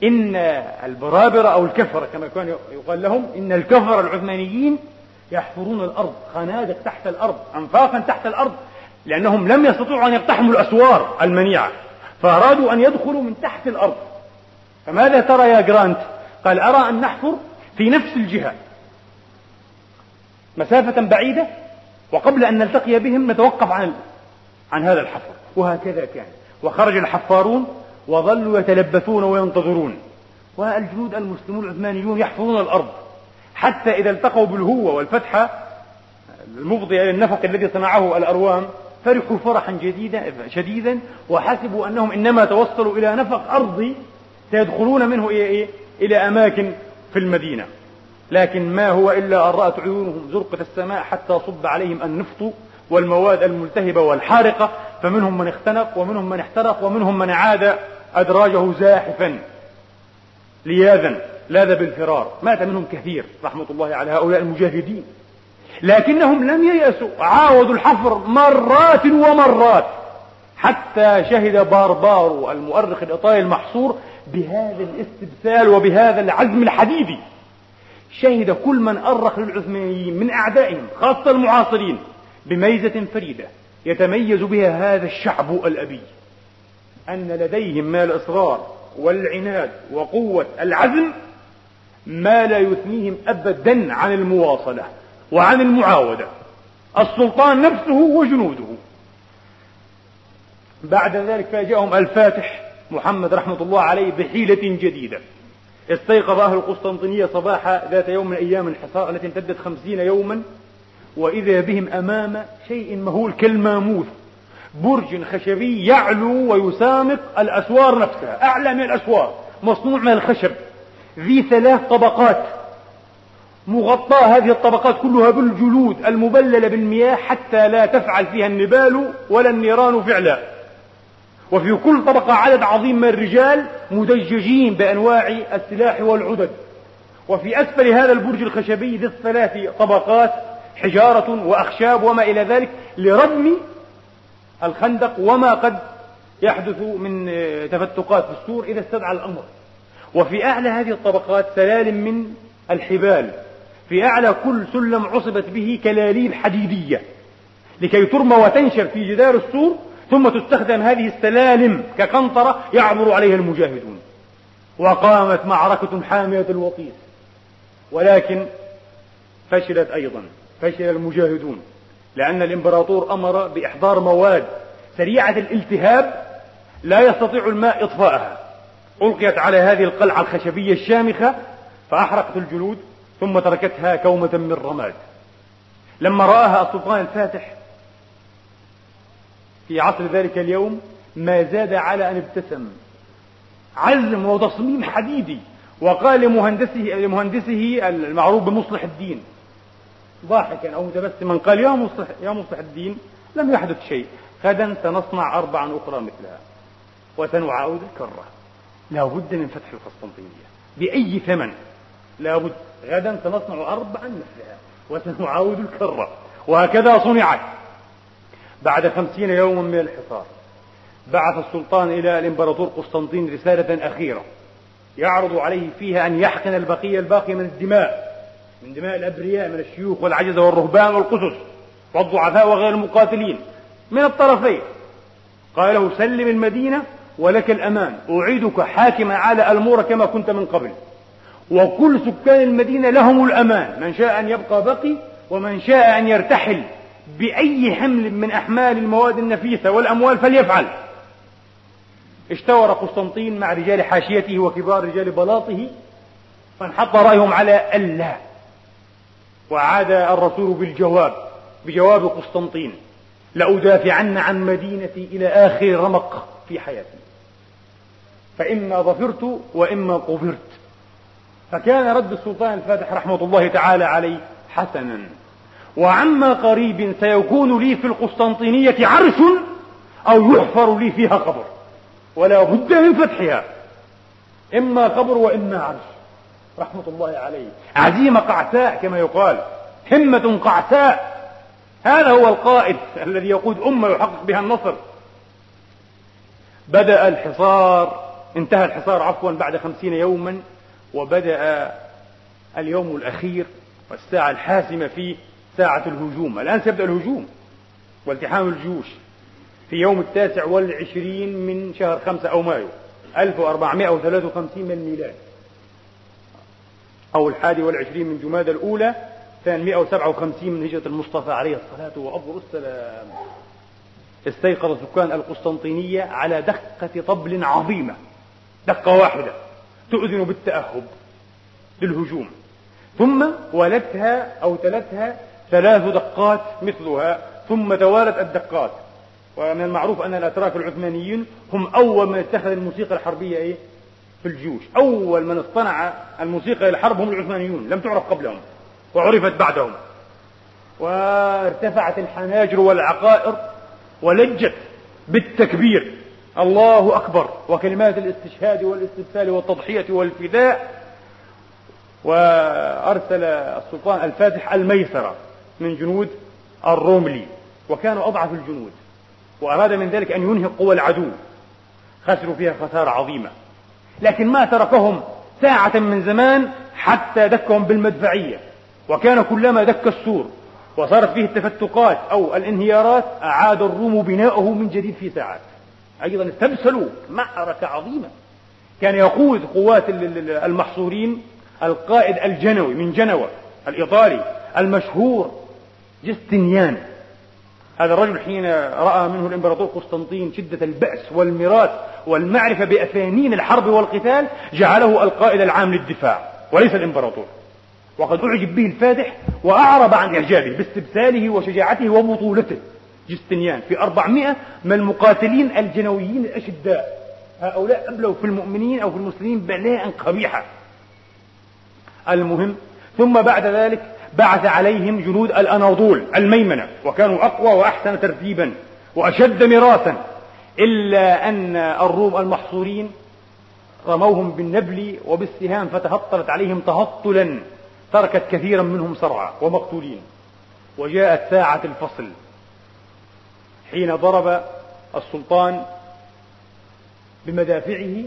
إن البرابرة أو الكفرة كما كان يقال لهم إن الكفرة العثمانيين يحفرون الأرض خنادق تحت الأرض أنفاقا تحت الأرض لأنهم لم يستطيعوا أن يقتحموا الأسوار المنيعة فأرادوا أن يدخلوا من تحت الأرض. فماذا ترى يا جرانت؟ قال أرى أن نحفر في نفس الجهة. مسافة بعيدة وقبل أن نلتقي بهم نتوقف عن عن هذا الحفر. وهكذا كان. وخرج الحفارون وظلوا يتلبثون وينتظرون. والجنود المسلمون العثمانيون يحفرون الأرض. حتى إذا التقوا بالهوة والفتحة المفضية إلى النفق الذي صنعه الأروام فرحوا فرحا جديدا شديدا وحسبوا أنهم إنما توصلوا إلى نفق أرضي سيدخلون منه إلى إيه؟ إلى أماكن في المدينة. لكن ما هو إلا أن رأت عيونهم زرقة السماء حتى صب عليهم النفط والمواد الملتهبة والحارقة. فمنهم من اختنق ومنهم من احترق ومنهم من عاد أدراجه زاحفا لياذا لاذ بالفرار. مات منهم كثير رحمة الله على هؤلاء المجاهدين. لكنهم لم ييأسوا عاودوا الحفر مرات ومرات حتى شهد باربارو المؤرخ الإيطالي المحصور بهذا الاستبسال وبهذا العزم الحديدي شهد كل من أرخ للعثمانيين من أعدائهم خاصة المعاصرين بميزة فريدة. يتميز بها هذا الشعب الأبي أن لديهم من الإصرار والعناد وقوة العزم ما لا يثنيهم أبدا عن المواصلة وعن المعاودة. السلطان نفسه وجنوده. بعد ذلك فاجأهم الفاتح محمد رحمة الله عليه بحيلة جديدة. استيقظ أهل القسطنطينية صباح ذات يوم من أيام الحصار التي امتدت خمسين يوما. وإذا بهم أمام شيء مهول كالماموث برج خشبي يعلو ويسامق الأسوار نفسها أعلى من الأسوار مصنوع من الخشب ذي ثلاث طبقات مغطاة هذه الطبقات كلها بالجلود المبللة بالمياه حتى لا تفعل فيها النبال ولا النيران فعلا. وفي كل طبقة عدد عظيم من الرجال مدججين بأنواع السلاح والعدد. وفي أسفل هذا البرج الخشبي ذي الثلاث طبقات حجارة وأخشاب وما إلى ذلك لردم الخندق وما قد يحدث من تفتقات في السور إذا استدعى الأمر. وفي أعلى هذه الطبقات سلالم من الحبال. في أعلى كل سلم عصبت به كلاليب حديدية لكي ترمى وتنشر في جدار السور ثم تستخدم هذه السلالم كقنطرة يعبر عليها المجاهدون. وقامت معركة حامية الوطيس ولكن فشلت أيضا. فشل المجاهدون لأن الإمبراطور أمر بإحضار مواد سريعة الالتهاب لا يستطيع الماء إطفاءها ألقيت على هذه القلعة الخشبية الشامخة فأحرقت الجلود ثم تركتها كومة من رماد. لما رآها السلطان الفاتح في عصر ذلك اليوم ما زاد على أن ابتسم. عزم وتصميم حديدي وقال لمهندسه لمهندسه المعروف بمصلح الدين ضاحكا أو متبسما قال يا مصلح يا مصلح الدين لم يحدث شيء. غدا سنصنع أربعا أخرى مثلها. وسنعاود كرة لا بد من فتح القسطنطينية. بأي ثمن؟ لا بد. غدا سنصنع أربعا مثلها. وسنعاود الكرة. وهكذا صنعت. بعد خمسين يوما من الحصار بعث السلطان إلى الإمبراطور قسطنطين رسالة أخيرة. يعرض عليه فيها أن يحقن البقية الباقية من الدماء. من دماء الأبرياء من الشيوخ والعجزة والرهبان والقسس والضعفاء وغير المقاتلين من الطرفين. قال له سلم المدينة ولك الأمان. أعيدك حاكما على المور كما كنت من قبل. وكل سكان المدينة لهم الأمان. من شاء أن يبقى بقي ومن شاء أن يرتحل بأي حمل من أحمال المواد النفيسة والأموال فليفعل. اشتور قسطنطين مع رجال حاشيته وكبار رجال بلاطه فانحط رأيهم على ألا وعاد الرسول بالجواب بجواب قسطنطين لأدافعن عن مدينتي إلى آخر رمق في حياتي. فإما ظفرت وإما قبرت. فكان رد السلطان الفاتح رحمة الله تعالى عليه حسنا. وعما قريب سيكون لي في القسطنطينية عرش أو يحفر لي فيها قبر ولا بد من فتحها إما قبر وإما عرش. رحمة الله عليه. عزيمة قعساء كما يقال. همة قعساء. هذا هو القائد الذي يقود أمة يحقق بها النصر. بدأ الحصار انتهى الحصار عفوا بعد خمسين يوما وبدأ اليوم الأخير والساعة الحاسمة فيه ساعة الهجوم. الآن سيبدأ الهجوم والتحام الجيوش في يوم التاسع والعشرين من شهر خمسة أو مايو 1453 من الميلاد. أو الحادي والعشرين من جماد الأولى 857 من هجرة المصطفى عليه الصلاة وأفضل السلام استيقظ سكان القسطنطينية على دقة طبل عظيمة دقة واحدة تؤذن بالتأهب للهجوم. ثم ولتها أو تلتها ثلاث دقات مثلها ثم توالت الدقات. ومن المعروف أن الأتراك العثمانيين هم أول من اتخذ الموسيقى الحربية إيه؟ في الجيوش. أول من اصطنع الموسيقى للحرب هم العثمانيون لم تعرف قبلهم وعرفت بعدهم. وارتفعت الحناجر والعقائر ولجت بالتكبير. الله أكبر. وكلمات الاستشهاد والاستبسال والتضحية والفداء. وأرسل السلطان الفاتح الميسرة من جنود الروملي. وكانوا أضعف الجنود. وأراد من ذلك أن ينهي قوى العدو. خسروا فيها خسارة عظيمة. لكن ما تركهم ساعة من زمان حتى دكهم بالمدفعية. وكان كلما دك السور وصارت فيه التفتقات أو الانهيارات أعاد الروم بناؤه من جديد في ساعات. أيضا استبسلوا معركة عظيمة. كان يقود قوات المحصورين القائد الجنوي من جنوة الإيطالي المشهور جستنيان هذا الرجل حين رأى منه الإمبراطور قسطنطين شدة البأس والميراث والمعرفة بأفانين الحرب والقتال جعله القائد العام للدفاع وليس الإمبراطور. وقد أعجب به الفاتح وأعرب عن إعجابه باستبساله وشجاعته وبطولته. جستنيان في أربعمائة من المقاتلين الجنويين الأشداء. هؤلاء أبلوا في المؤمنين أو في المسلمين بلاء قبيحة. المهم ثم بعد ذلك بعث عليهم جنود الأناضول الميمنة وكانوا أقوى وأحسن ترتيبا وأشد مراسا إلا أن الروم المحصورين رموهم بالنبل وبالسهام فتهطلت عليهم تهطلا تركت كثيرا منهم صرعى ومقتولين. وجاءت ساعة الفصل حين ضرب السلطان بمدافعه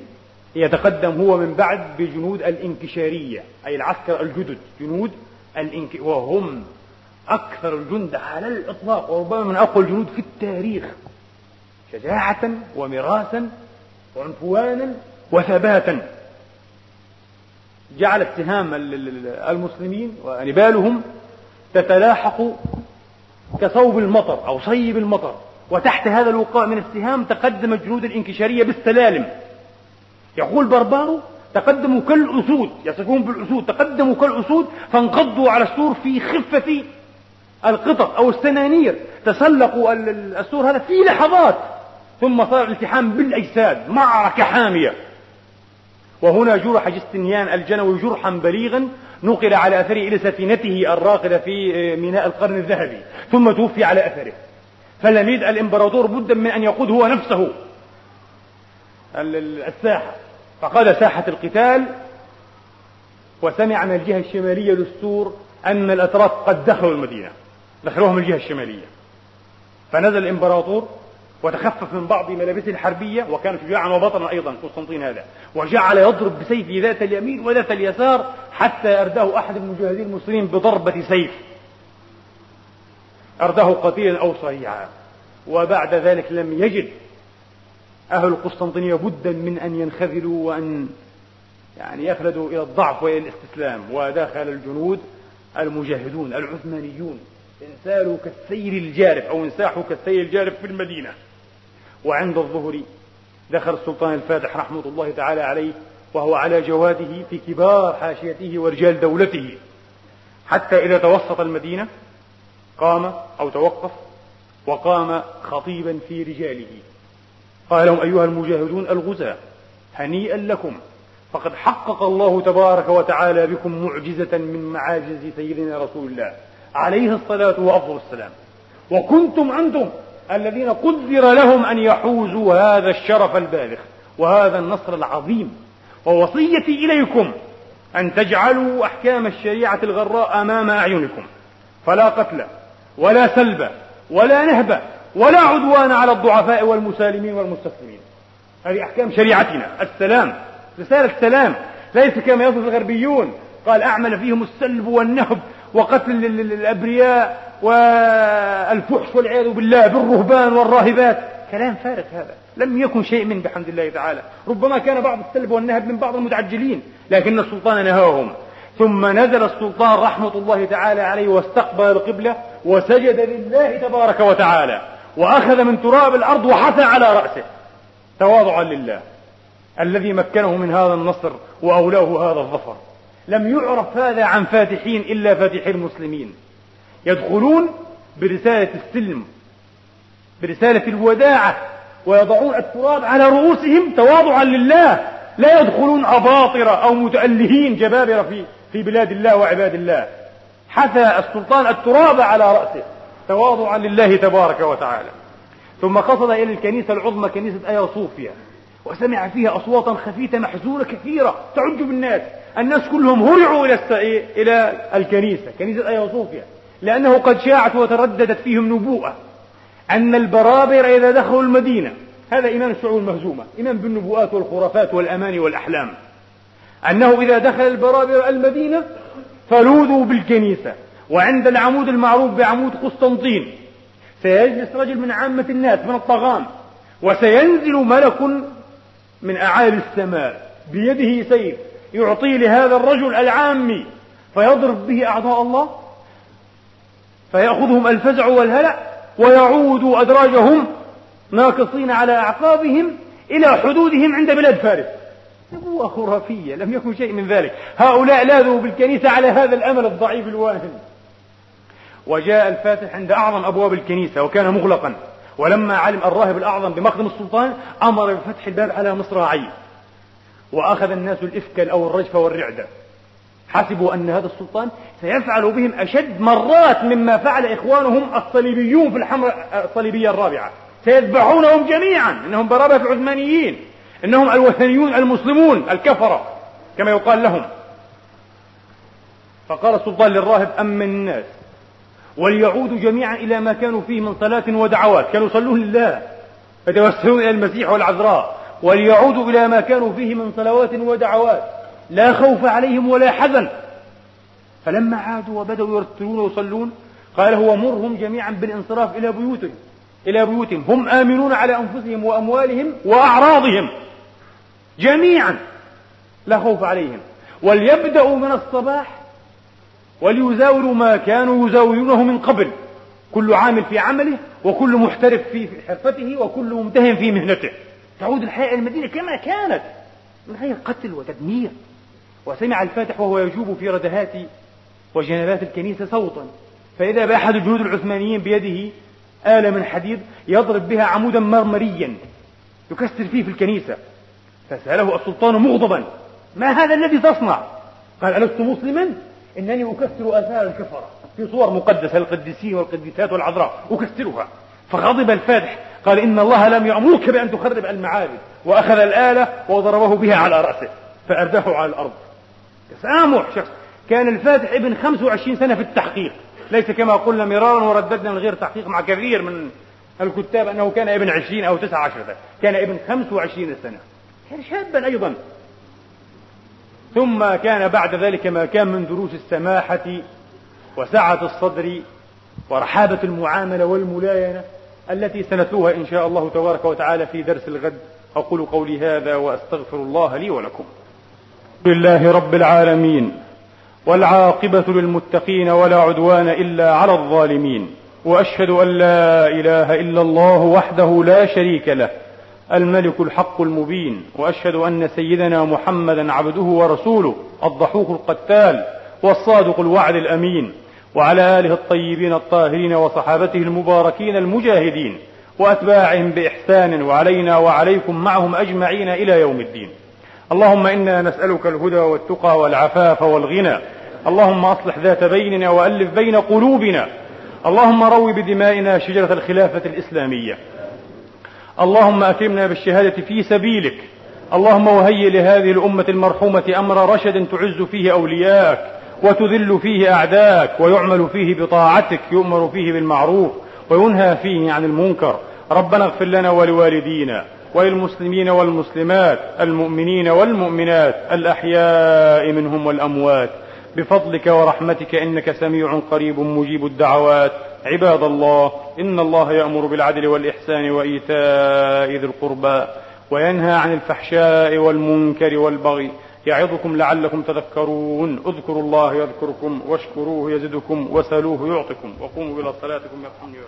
يتقدم هو من بعد بجنود الانكشارية أي العسكر الجدد جنود الإنك... وهم أكثر الجند على الإطلاق وربما من أقوى الجنود في التاريخ. شجاعة ومراسا وعنفوانا وثباتا. جعل اتهام المسلمين ونبالهم تتلاحق كصوب المطر أو صيب المطر. وتحت هذا الوقاء من السهام تقدم الجنود الإنكشارية بالسلالم. يقول بربارو تقدموا كالأسود يصفون بالأسود تقدموا كالأسود فانقضوا على السور في خفة القطط أو السنانير تسلقوا السور هذا في لحظات ثم صار الالتحام بالأجساد معركة حامية. وهنا جرح جستنيان الجنوي جرحا بليغا نقل على أثره إلى سفينته الراقدة في ميناء القرن الذهبي ثم توفي على أثره. فلم يجد الإمبراطور بدا من أن يقود هو نفسه. الساحة. فقاد ساحة القتال وسمع من الجهة الشمالية للسور أن الأتراك قد دخلوا المدينة دخلوها من الجهة الشمالية. فنزل الإمبراطور وتخفف من بعض ملابسه الحربية وكان شجاعا وبطلا أيضا قسطنطين هذا وجعل يضرب بسيفه ذات اليمين وذات اليسار حتى أرداه أحد المجاهدين المسلمين بضربة سيف. أرداه قتيلا أو صريعا وبعد ذلك لم يجد أهل القسطنطينية بدا من أن ينخذلوا وأن يعني يخلدوا إلى الضعف وإلى الاستسلام ودخل الجنود المجاهدون العثمانيون. انسالوا كالسيل الجارف أو انساحوا كالسيل الجارف في المدينة. وعند الظهر دخل السلطان الفاتح رحمة الله تعالى عليه وهو على جواده في كبار حاشيته ورجال دولته. حتى إذا توسط المدينة قام أو توقف وقام خطيبا في رجاله. قال لهم أيها المجاهدون الغزاة هنيئا لكم فقد حقق الله تبارك وتعالى بكم معجزة من معاجز سيدنا رسول الله عليه الصلاة وأفضل السلام. وكنتم أنتم الذين قدر لهم أن يحوزوا هذا الشرف البالغ وهذا النصر العظيم. ووصيتي إليكم أن تجعلوا أحكام الشريعة الغراء أمام أعينكم. فلا قتل ولا سلب ولا نهب ولا عدوان على الضعفاء والمسالمين والمستسلمين. هذه أحكام شريعتنا. السلام رسالة سلام ليس كما يصف الغربيون. قال أعمل فيهم السلب والنهب وقتل الأبرياء والفحش والعياذ بالله بالرهبان والراهبات. كلام فارغ هذا. لم يكن شيء من بحمد الله تعالى. ربما كان بعض السلب والنهب من بعض المتعجلين لكن السلطان نهاهم. ثم نزل السلطان رحمة الله تعالى عليه واستقبل القبلة وسجد لله تبارك وتعالى. وأخذ من تراب الأرض وحثى على رأسه. تواضعا لله الذي مكنه من هذا النصر وأولاه هذا الظفر. لم يعرف هذا عن فاتحين إلا فاتحي المسلمين. يدخلون برسالة السلم برسالة الوداعة ويضعون التراب على رؤوسهم تواضعا لله. لا يدخلون أباطرة أو متألهين جبابرة في في بلاد الله وعباد الله. حثى السلطان التراب على رأسه. تواضعا لله تبارك وتعالى. ثم قصد إلى الكنيسة العظمى كنيسة آيا صوفيا وسمع فيها أصواتا خفيفة محزونة كثيرة تعج بالناس. الناس كلهم هرعوا إلى إلى الكنيسة كنيسة آيا صوفيا لأنه قد شاعت وترددت فيهم نبوءة. أن البرابر إذا دخلوا المدينة هذا إيمان الشعوب المهزومة إيمان بالنبوءات والخرافات والأماني والأحلام. أنه إذا دخل البرابر المدينة فلوذوا بالكنيسة. وعند العمود المعروف بعمود قسطنطين سيجلس رجل من عامة الناس من الطغام وسينزل ملك من أعالي السماء بيده سيف يعطي لهذا الرجل العامي فيضرب به أعضاء الله فيأخذهم الفزع والهلع ويعود أدراجهم ناقصين على أعقابهم إلى حدودهم عند بلاد فارس. نبوة خرافية لم يكن شيء من ذلك. هؤلاء لاذوا بالكنيسة على هذا الأمل الضعيف الواهن. وجاء الفاتح عند أعظم أبواب الكنيسة وكان مغلقا. ولما علم الراهب الأعظم بمقدم السلطان أمر بفتح الباب على مصراعيه. وأخذ الناس الإفك أو الرجف والرعدة. حسبوا أن هذا السلطان سيفعل بهم أشد مرات مما فعل إخوانهم الصليبيون في الحمراء الصليبية الرابعة. سيذبحونهم جميعا إنهم برابة عثمانيين. إنهم الوثنيون المسلمون الكفرة كما يقال لهم. فقال السلطان للراهب أمن الناس وليعودوا جميعا إلى ما كانوا فيه من صلاة ودعوات. كانوا يصلون لله يتوسلون إلى المسيح والعذراء. وليعودوا إلى ما كانوا فيه من صلوات ودعوات. لا خوف عليهم ولا حزن. فلما عادوا وبدأوا يرتلون ويصلون قال هو مرهم جميعا بالانصراف إلى بيوتهم. إلى بيوتهم. هم آمنون على أنفسهم وأموالهم وأعراضهم. جميعا. لا خوف عليهم. وليبدأوا من الصباح وليزاولوا ما كانوا يزاولونه من قبل. كل عامل في عمله وكل محترف في حرفته وكل ممتهن في مهنته. تعود الحياة إلى المدينة كما كانت. من غير قتل وتدمير. وسمع الفاتح وهو يجوب في ردهات وجنبات الكنيسة صوتا. فإذا بأحد الجنود العثمانيين بيده آلة من حديد يضرب بها عمودا مرمريا. يكسر فيه في الكنيسة. فسأله السلطان مغضبا. ما هذا الذي تصنع؟ قال ألست مسلما؟ إنني أكسر آثار الكفرة في صور مقدسة للقديسين والقديسات والعذراء أكسرها فغضب الفاتح قال إن الله لم يأمرك بأن تخرب المعابد وأخذ الآلة وضربه بها على رأسه فأرداه على الأرض. تسامح شخص. كان الفاتح ابن 25 سنة في التحقيق. ليس كما قلنا مرارا ورددنا من غير تحقيق مع كثير من الكتاب أنه كان ابن 20 أو 19 سنة كان ابن 25 سنة. كان شابا أيضا. ثم كان بعد ذلك ما كان من دروس السماحة وسعة الصدر ورحابة المعاملة والملاينة التي سنتلوها إن شاء الله تبارك وتعالى في درس الغد. أقول قولي هذا وأستغفر الله لي ولكم. لله رب العالمين والعاقبة للمتقين ولا عدوان إلا على الظالمين وأشهد أن لا إله إلا الله وحده لا شريك له الملك الحق المبين وأشهد أن سيدنا محمدا عبده ورسوله الضحوك القتال والصادق الوعد الأمين وعلى آله الطيبين الطاهرين وصحابته المباركين المجاهدين وأتباعهم بإحسان وعلينا وعليكم معهم أجمعين إلى يوم الدين. اللهم إنا نسألك الهدى والتقى والعفاف والغنى. اللهم أصلح ذات بيننا وألف بين قلوبنا. اللهم روي بدمائنا شجرة الخلافة الإسلامية. اللهم أكرمنا بالشهادة في سبيلك. اللهم وهيئ لهذه الأمة المرحومة أمر رشد تعز فيه أولياك وتذل فيه أعداك ويعمل فيه بطاعتك يؤمر فيه بالمعروف وينهى فيه عن المنكر. ربنا اغفر لنا ولوالدينا وللمسلمين والمسلمات المؤمنين والمؤمنات الأحياء منهم والأموات. بفضلك ورحمتك إنك سميع قريب مجيب الدعوات. عباد الله إن الله يأمر بالعدل والإحسان وإيتاء ذي القربى وينهى عن الفحشاء والمنكر والبغي. يعظكم لعلكم تذكرون. اذكروا الله يذكركم واشكروه يزدكم وسلوه يعطكم. وقوموا إلى صلاتكم يرحمني